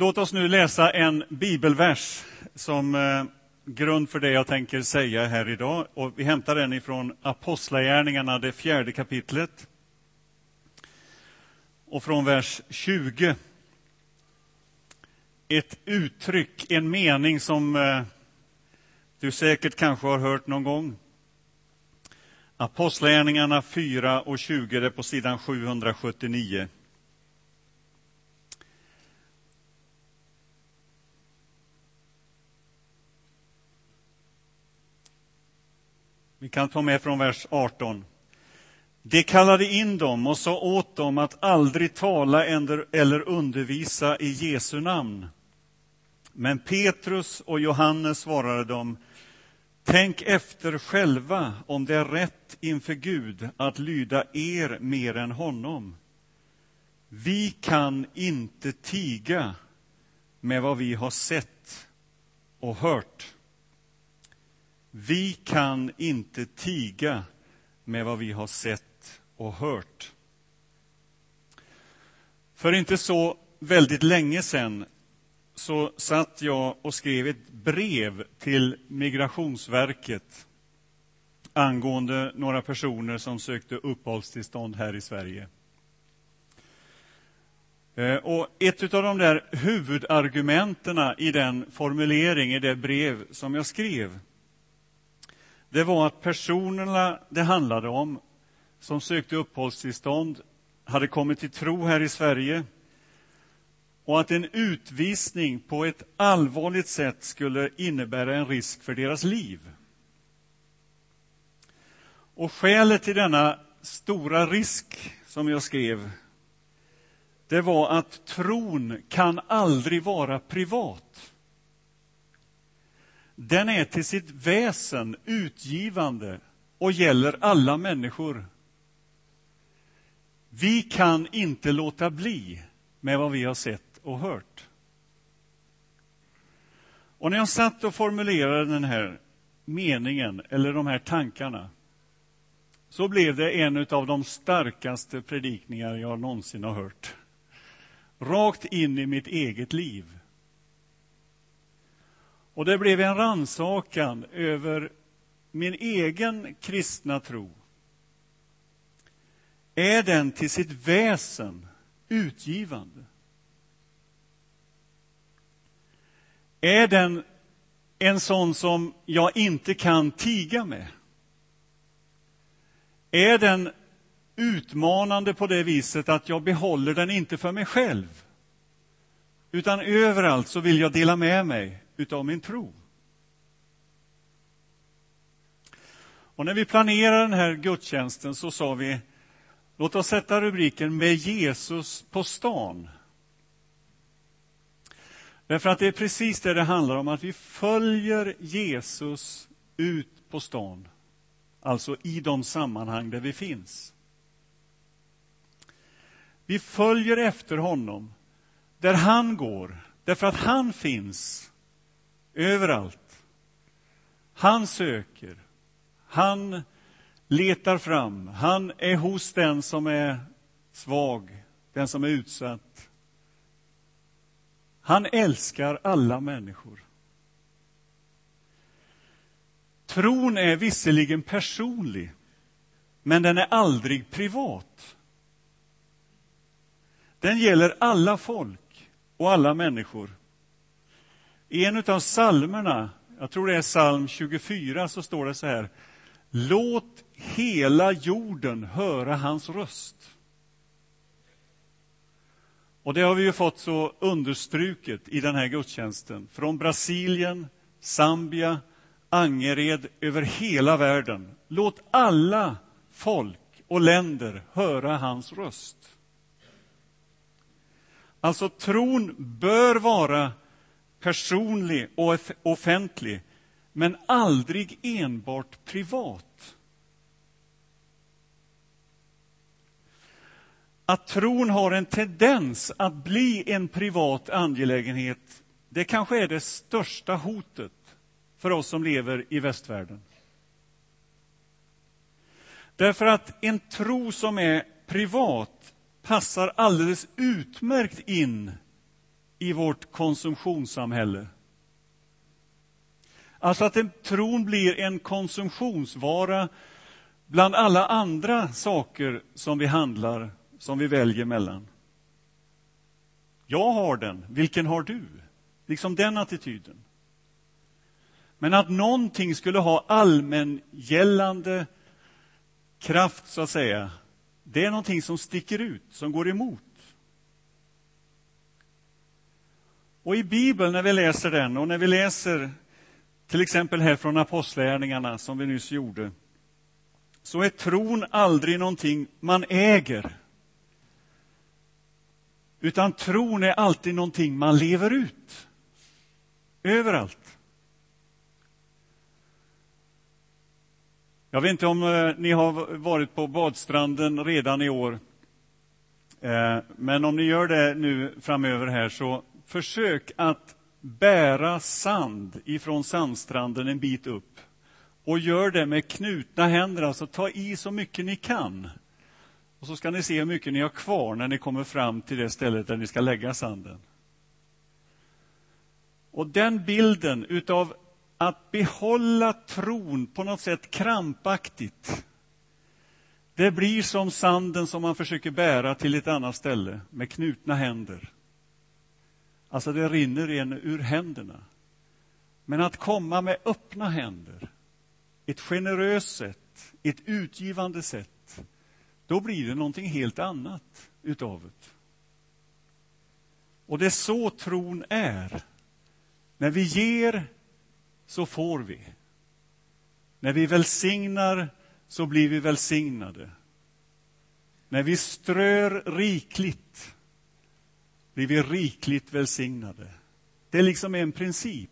Låt oss nu läsa en bibelvers som eh, grund för det jag tänker säga här idag. Och vi hämtar den ifrån Apostlagärningarna, det fjärde kapitlet. Och från vers 20. Ett uttryck, en mening som eh, du säkert kanske har hört någon gång. Apostlagärningarna 4 och 20, det är på sidan 779. Vi kan ta med från vers 18. De kallade in dem och sa åt dem att aldrig tala eller undervisa i Jesu namn. Men Petrus och Johannes svarade dem Tänk efter själva om det är rätt inför Gud att lyda er mer än honom. Vi kan inte tiga med vad vi har sett och hört. Vi kan inte tiga med vad vi har sett och hört. För inte så väldigt länge sedan så satt jag och skrev ett brev till Migrationsverket angående några personer som sökte uppehållstillstånd här i Sverige. Eh, och ett av de där huvudargumenten i den formulering, i det brev som jag skrev, det var att personerna det handlade om, som sökte uppehållstillstånd, hade kommit till tro här i Sverige och att en utvisning på ett allvarligt sätt skulle innebära en risk för deras liv. Och skälet till denna stora risk, som jag skrev, det var att tron kan aldrig vara privat. Den är till sitt väsen utgivande och gäller alla människor. Vi kan inte låta bli med vad vi har sett och hört. Och när jag satt och formulerade den här meningen, eller de här tankarna, så blev det en av de starkaste predikningar jag någonsin har hört. Rakt in i mitt eget liv. Och det blev en ransakan över min egen kristna tro. Är den till sitt väsen utgivande? Är den en sån som jag inte kan tiga med? Är den utmanande på det viset att jag behåller den inte för mig själv? Utan överallt så vill jag dela med mig utav min tro. Och när vi planerade den här gudstjänsten så sa vi låt oss sätta rubriken med Jesus på stan. Därför att det är precis det det handlar om, att vi följer Jesus ut på stan. Alltså i de sammanhang där vi finns. Vi följer efter honom där han går, därför att han finns överallt. Han söker, han letar fram, han är hos den som är svag, den som är utsatt. Han älskar alla människor. Tron är visserligen personlig, men den är aldrig privat. Den gäller alla folk och alla människor. I en av psalmerna, jag tror det är psalm 24, så står det så här. Låt hela jorden höra hans röst. Och det har vi ju fått så understruket i den här gudstjänsten. Från Brasilien, Zambia, Angered, över hela världen. Låt alla folk och länder höra hans röst. Alltså, tron bör vara personlig och offentlig, men aldrig enbart privat. Att tron har en tendens att bli en privat angelägenhet, det kanske är det största hotet för oss som lever i västvärlden. Därför att en tro som är privat passar alldeles utmärkt in i vårt konsumtionssamhälle. Alltså att en, tron blir en konsumtionsvara bland alla andra saker som vi handlar, som vi väljer mellan. Jag har den, vilken har du? Liksom den attityden. Men att någonting skulle ha allmängällande kraft, så att säga, det är någonting som sticker ut, som går emot. Och i Bibeln, när vi läser den, och när vi läser till exempel här från Apostlagärningarna, som vi nyss gjorde, så är tron aldrig någonting man äger. Utan tron är alltid någonting man lever ut. Överallt. Jag vet inte om eh, ni har varit på badstranden redan i år. Eh, men om ni gör det nu framöver här, så försök att bära sand ifrån sandstranden en bit upp. Och gör det med knutna händer, alltså ta i så mycket ni kan. Och så ska ni se hur mycket ni har kvar när ni kommer fram till det stället där ni ska lägga sanden. Och den bilden utav att behålla tron på något sätt krampaktigt. Det blir som sanden som man försöker bära till ett annat ställe med knutna händer. Alltså, det rinner en ur händerna. Men att komma med öppna händer, ett generöst sätt, ett utgivande sätt, då blir det någonting helt annat utav det. Och det är så tron är. När vi ger så får vi. När vi välsignar så blir vi välsignade. När vi strör rikligt blir vi rikligt välsignade. Det är liksom en princip.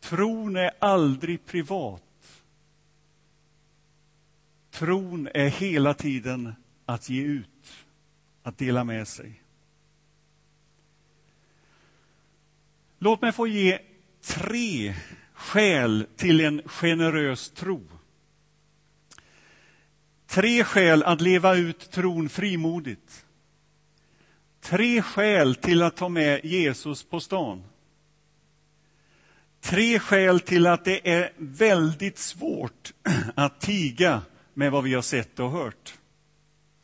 Tron är aldrig privat. Tron är hela tiden att ge ut, att dela med sig. Låt mig få ge tre skäl till en generös tro. Tre skäl att leva ut tron frimodigt. Tre skäl till att ta med Jesus på stan. Tre skäl till att det är väldigt svårt att tiga med vad vi har sett och hört.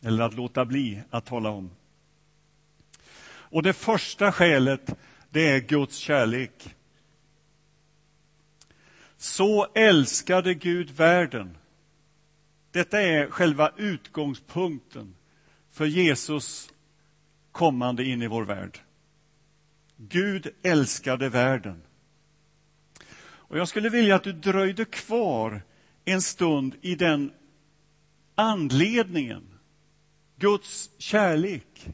Eller att låta bli att tala om. Och det första skälet, det är Guds kärlek. Så älskade Gud världen. Detta är själva utgångspunkten för Jesus kommande in i vår värld. Gud älskade världen. Och jag skulle vilja att du dröjde kvar en stund i den anledningen. Guds kärlek.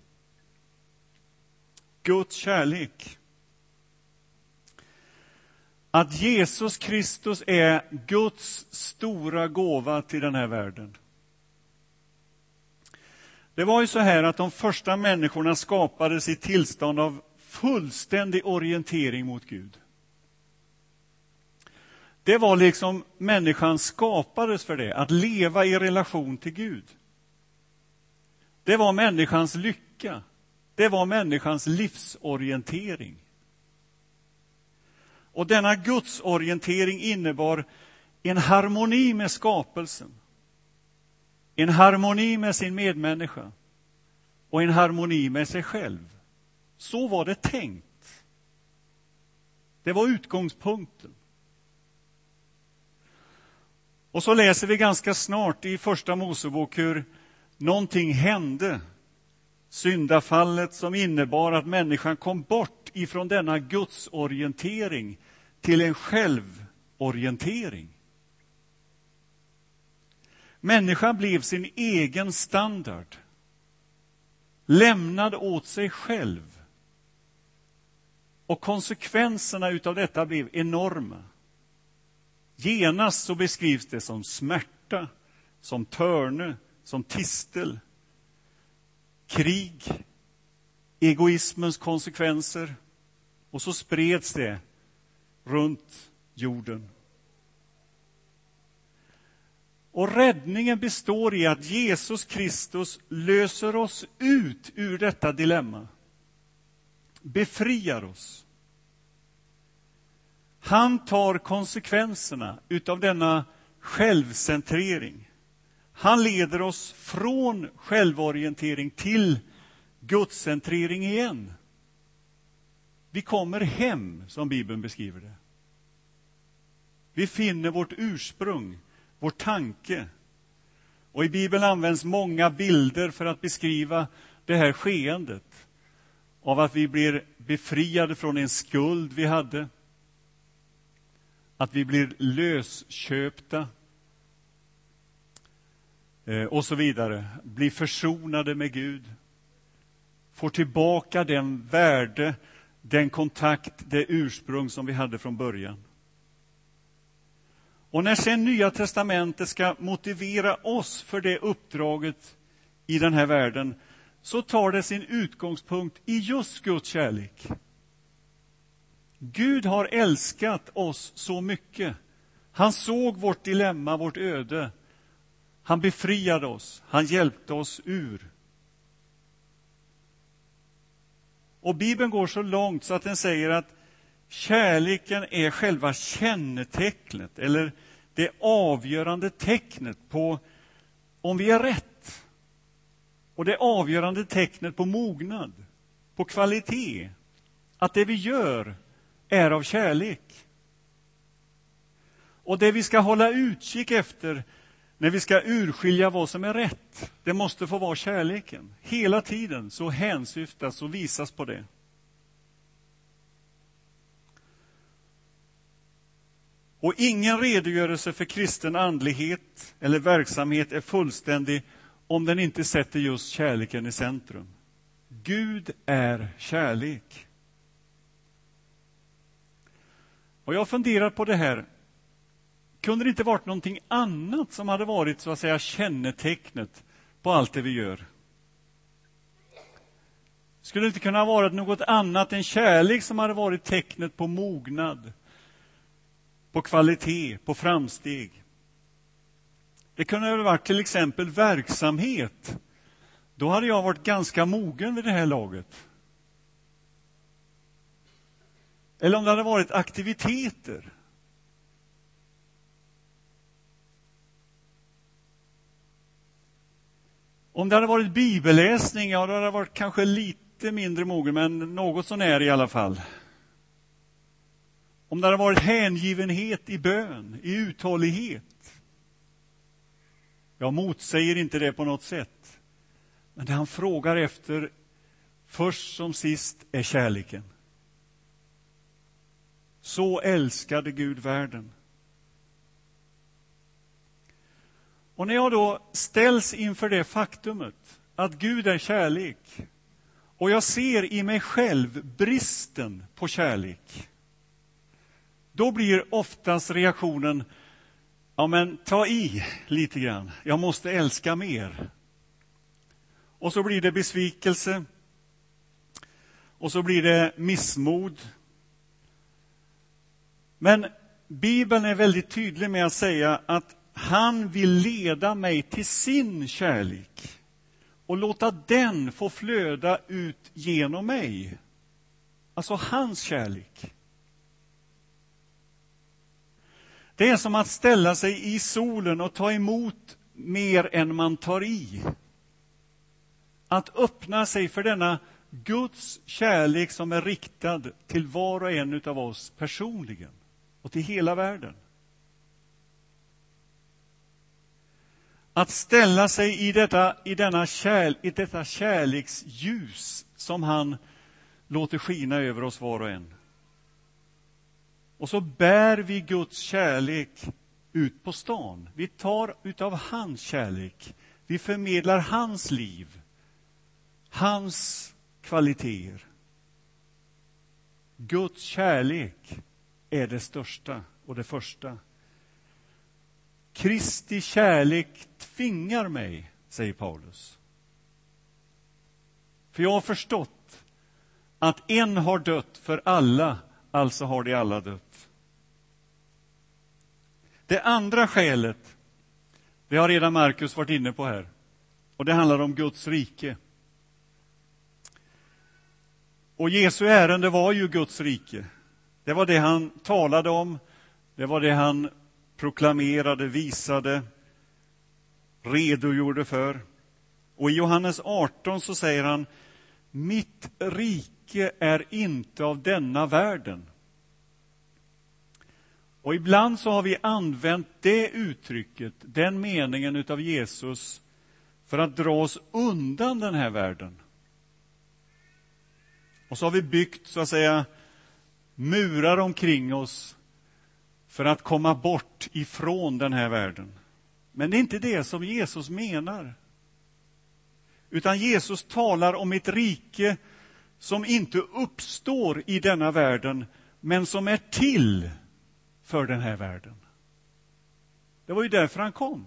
Guds kärlek att Jesus Kristus är Guds stora gåva till den här världen. Det var ju så här att de första människorna skapades i tillstånd av fullständig orientering mot Gud. Det var liksom människan skapades för det, att leva i relation till Gud. Det var människans lycka. Det var människans livsorientering. Och denna gudsorientering innebar en harmoni med skapelsen. En harmoni med sin medmänniska och en harmoni med sig själv. Så var det tänkt. Det var utgångspunkten. Och så läser vi ganska snart i Första Mosebok hur någonting hände. Syndafallet som innebar att människan kom bort ifrån denna gudsorientering till en självorientering. Människan blev sin egen standard, lämnad åt sig själv. Och konsekvenserna av detta blev enorma. Genast så beskrivs det som smärta, som törne, som tistel, krig, egoismens konsekvenser. Och så spreds det runt jorden. Och räddningen består i att Jesus Kristus löser oss ut ur detta dilemma. befriar oss. Han tar konsekvenserna utav denna självcentrering. Han leder oss från självorientering till gudscentrering igen. Vi kommer hem, som Bibeln beskriver det. Vi finner vårt ursprung, vår tanke. Och I Bibeln används många bilder för att beskriva det här skeendet av att vi blir befriade från en skuld vi hade, att vi blir lösköpta eh, och så vidare. Blir försonade med Gud, får tillbaka den värde, den kontakt, det ursprung som vi hade från början. Och när sen Nya testamentet ska motivera oss för det uppdraget i den här världen så tar det sin utgångspunkt i just Guds kärlek. Gud har älskat oss så mycket. Han såg vårt dilemma, vårt öde. Han befriade oss, han hjälpte oss ur. Och Bibeln går så långt så att den säger att kärleken är själva kännetecknet, eller det avgörande tecknet på om vi är rätt och det avgörande tecknet på mognad, på kvalitet, att det vi gör är av kärlek. Och det vi ska hålla utkik efter när vi ska urskilja vad som är rätt, det måste få vara kärleken. Hela tiden så hänsyftas och visas på det. Och ingen redogörelse för kristen andlighet eller verksamhet är fullständig om den inte sätter just kärleken i centrum. Gud är kärlek. Och jag funderar på det här. Kunde det inte varit någonting annat som hade varit så att säga kännetecknet på allt det vi gör? Skulle det inte kunna ha varit något annat än kärlek som hade varit tecknet på mognad, på kvalitet, på framsteg? Det kunde ha varit till exempel verksamhet. Då hade jag varit ganska mogen vid det här laget. Eller om det hade varit aktiviteter. Om det hade varit bibelläsning, ja, då hade jag varit kanske lite mindre mogen, men något sånär i alla fall. Om det hade varit hängivenhet i bön, i uthållighet. Jag motsäger inte det på något sätt. Men det han frågar efter, först som sist, är kärleken. Så älskade Gud världen. Och när jag då ställs inför det faktumet att Gud är kärlek och jag ser i mig själv bristen på kärlek då blir oftast reaktionen Ja, men ta i lite grann. Jag måste älska mer. Och så blir det besvikelse. Och så blir det missmod. Men Bibeln är väldigt tydlig med att säga att han vill leda mig till sin kärlek och låta den få flöda ut genom mig. Alltså hans kärlek. Det är som att ställa sig i solen och ta emot mer än man tar i. Att öppna sig för denna Guds kärlek som är riktad till var och en av oss personligen och till hela världen. Att ställa sig i detta, i, denna kärl, i detta kärleksljus som han låter skina över oss var och en. Och så bär vi Guds kärlek ut på stan. Vi tar utav hans kärlek. Vi förmedlar hans liv, hans kvaliteter. Guds kärlek är det största och det första. Kristi kärlek tvingar mig, säger Paulus. För jag har förstått att en har dött för alla, alltså har de alla dött. Det andra skälet, det har redan Markus varit inne på här, och det handlar om Guds rike. Och Jesu ärende var ju Guds rike. Det var det han talade om, det var det han proklamerade, visade, redogjorde för. Och i Johannes 18 så säger han, mitt rike är inte av denna världen. Och ibland så har vi använt det uttrycket, den meningen utav Jesus, för att dra oss undan den här världen. Och så har vi byggt, så att säga, murar omkring oss för att komma bort ifrån den här världen. Men det är inte det som Jesus menar. Utan Jesus talar om ett rike som inte uppstår i denna världen, men som är till för den här världen. Det var ju därför han kom.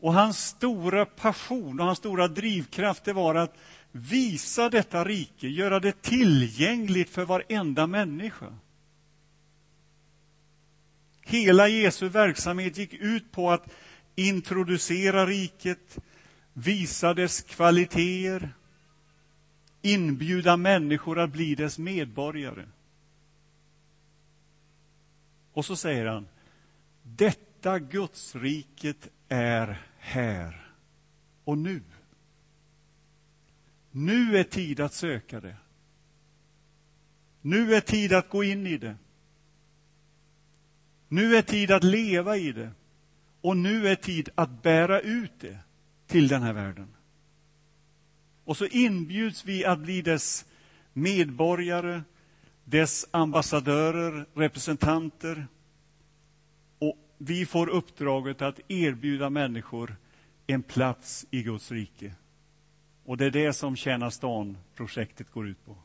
Och hans stora passion och hans stora drivkraft det var att visa detta rike, göra det tillgängligt för varenda människa. Hela Jesu verksamhet gick ut på att introducera riket, visa dess kvaliteter, inbjuda människor att bli dess medborgare. Och så säger han, detta Gudsriket är här och nu. Nu är tid att söka det. Nu är tid att gå in i det. Nu är tid att leva i det. Och nu är tid att bära ut det till den här världen. Och så inbjuds vi att bli dess medborgare, dess ambassadörer, representanter. Och vi får uppdraget att erbjuda människor en plats i Guds rike. Och det är det som Tjäna stan-projektet går ut på.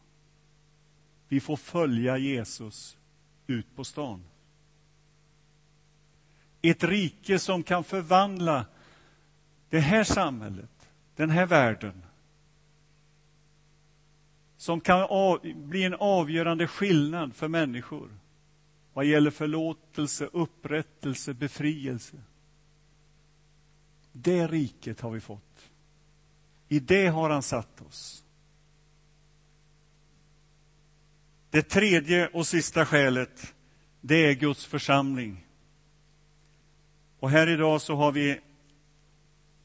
Vi får följa Jesus ut på stan. Ett rike som kan förvandla det här samhället, den här världen. Som kan bli en avgörande skillnad för människor vad gäller förlåtelse, upprättelse, befrielse. Det riket har vi fått. I det har han satt oss. Det tredje och sista skälet, det är Guds församling. Och här idag så har vi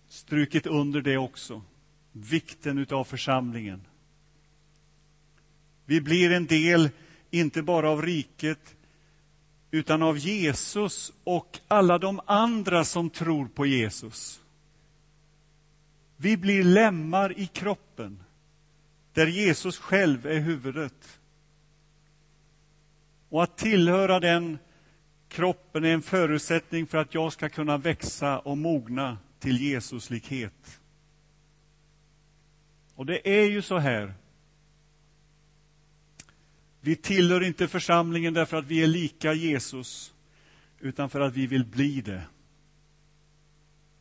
strukit under det också. Vikten utav församlingen. Vi blir en del, inte bara av riket, utan av Jesus och alla de andra som tror på Jesus. Vi blir lemmar i kroppen, där Jesus själv är huvudet. Och att tillhöra den kroppen är en förutsättning för att jag ska kunna växa och mogna till Jesuslikhet. Och det är ju så här. Vi tillhör inte församlingen därför att vi är lika Jesus, utan för att vi vill bli det.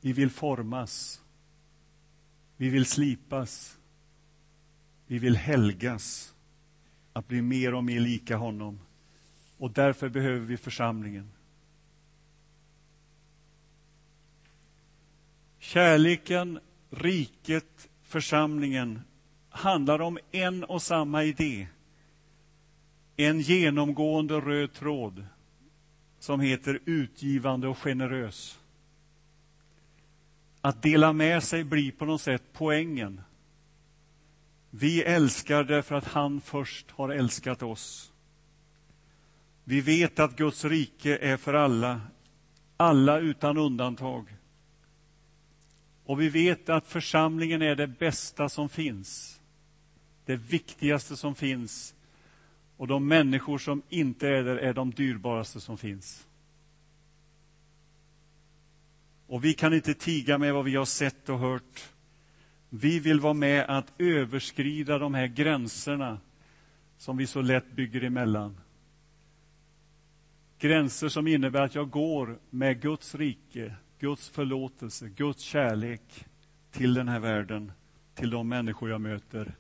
Vi vill formas. Vi vill slipas. Vi vill helgas, att bli mer och mer lika honom. Och därför behöver vi församlingen. Kärleken, riket, församlingen handlar om en och samma idé. En genomgående röd tråd som heter utgivande och generös. Att dela med sig blir på något sätt poängen. Vi älskar därför att han först har älskat oss. Vi vet att Guds rike är för alla, alla utan undantag. Och vi vet att församlingen är det bästa som finns, det viktigaste som finns. Och de människor som inte är där är de dyrbaraste som finns. Och vi kan inte tiga med vad vi har sett och hört. Vi vill vara med att överskrida de här gränserna som vi så lätt bygger emellan. Gränser som innebär att jag går med Guds rike, Guds förlåtelse, Guds kärlek till den här världen, till de människor jag möter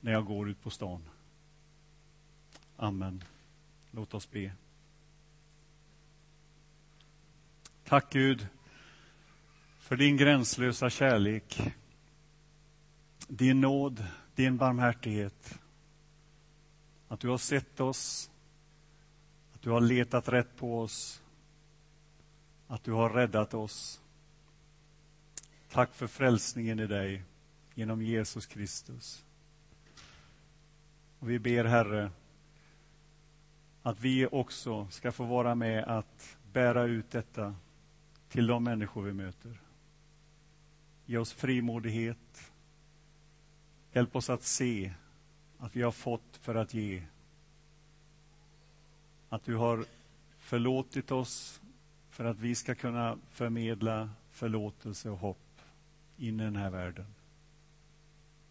när jag går ut på stan. Amen. Låt oss be. Tack Gud för din gränslösa kärlek. din nåd, din barmhärtighet. Att du har sett oss, att du har letat rätt på oss, att du har räddat oss. Tack för frälsningen i dig genom Jesus Kristus. Och vi ber, Herre, att vi också ska få vara med att bära ut detta till de människor vi möter. Ge oss frimodighet. Hjälp oss att se att vi har fått för att ge. Att du har förlåtit oss för att vi ska kunna förmedla förlåtelse och hopp in i den här världen.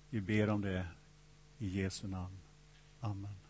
Vi ber om det i Jesu namn. Amen.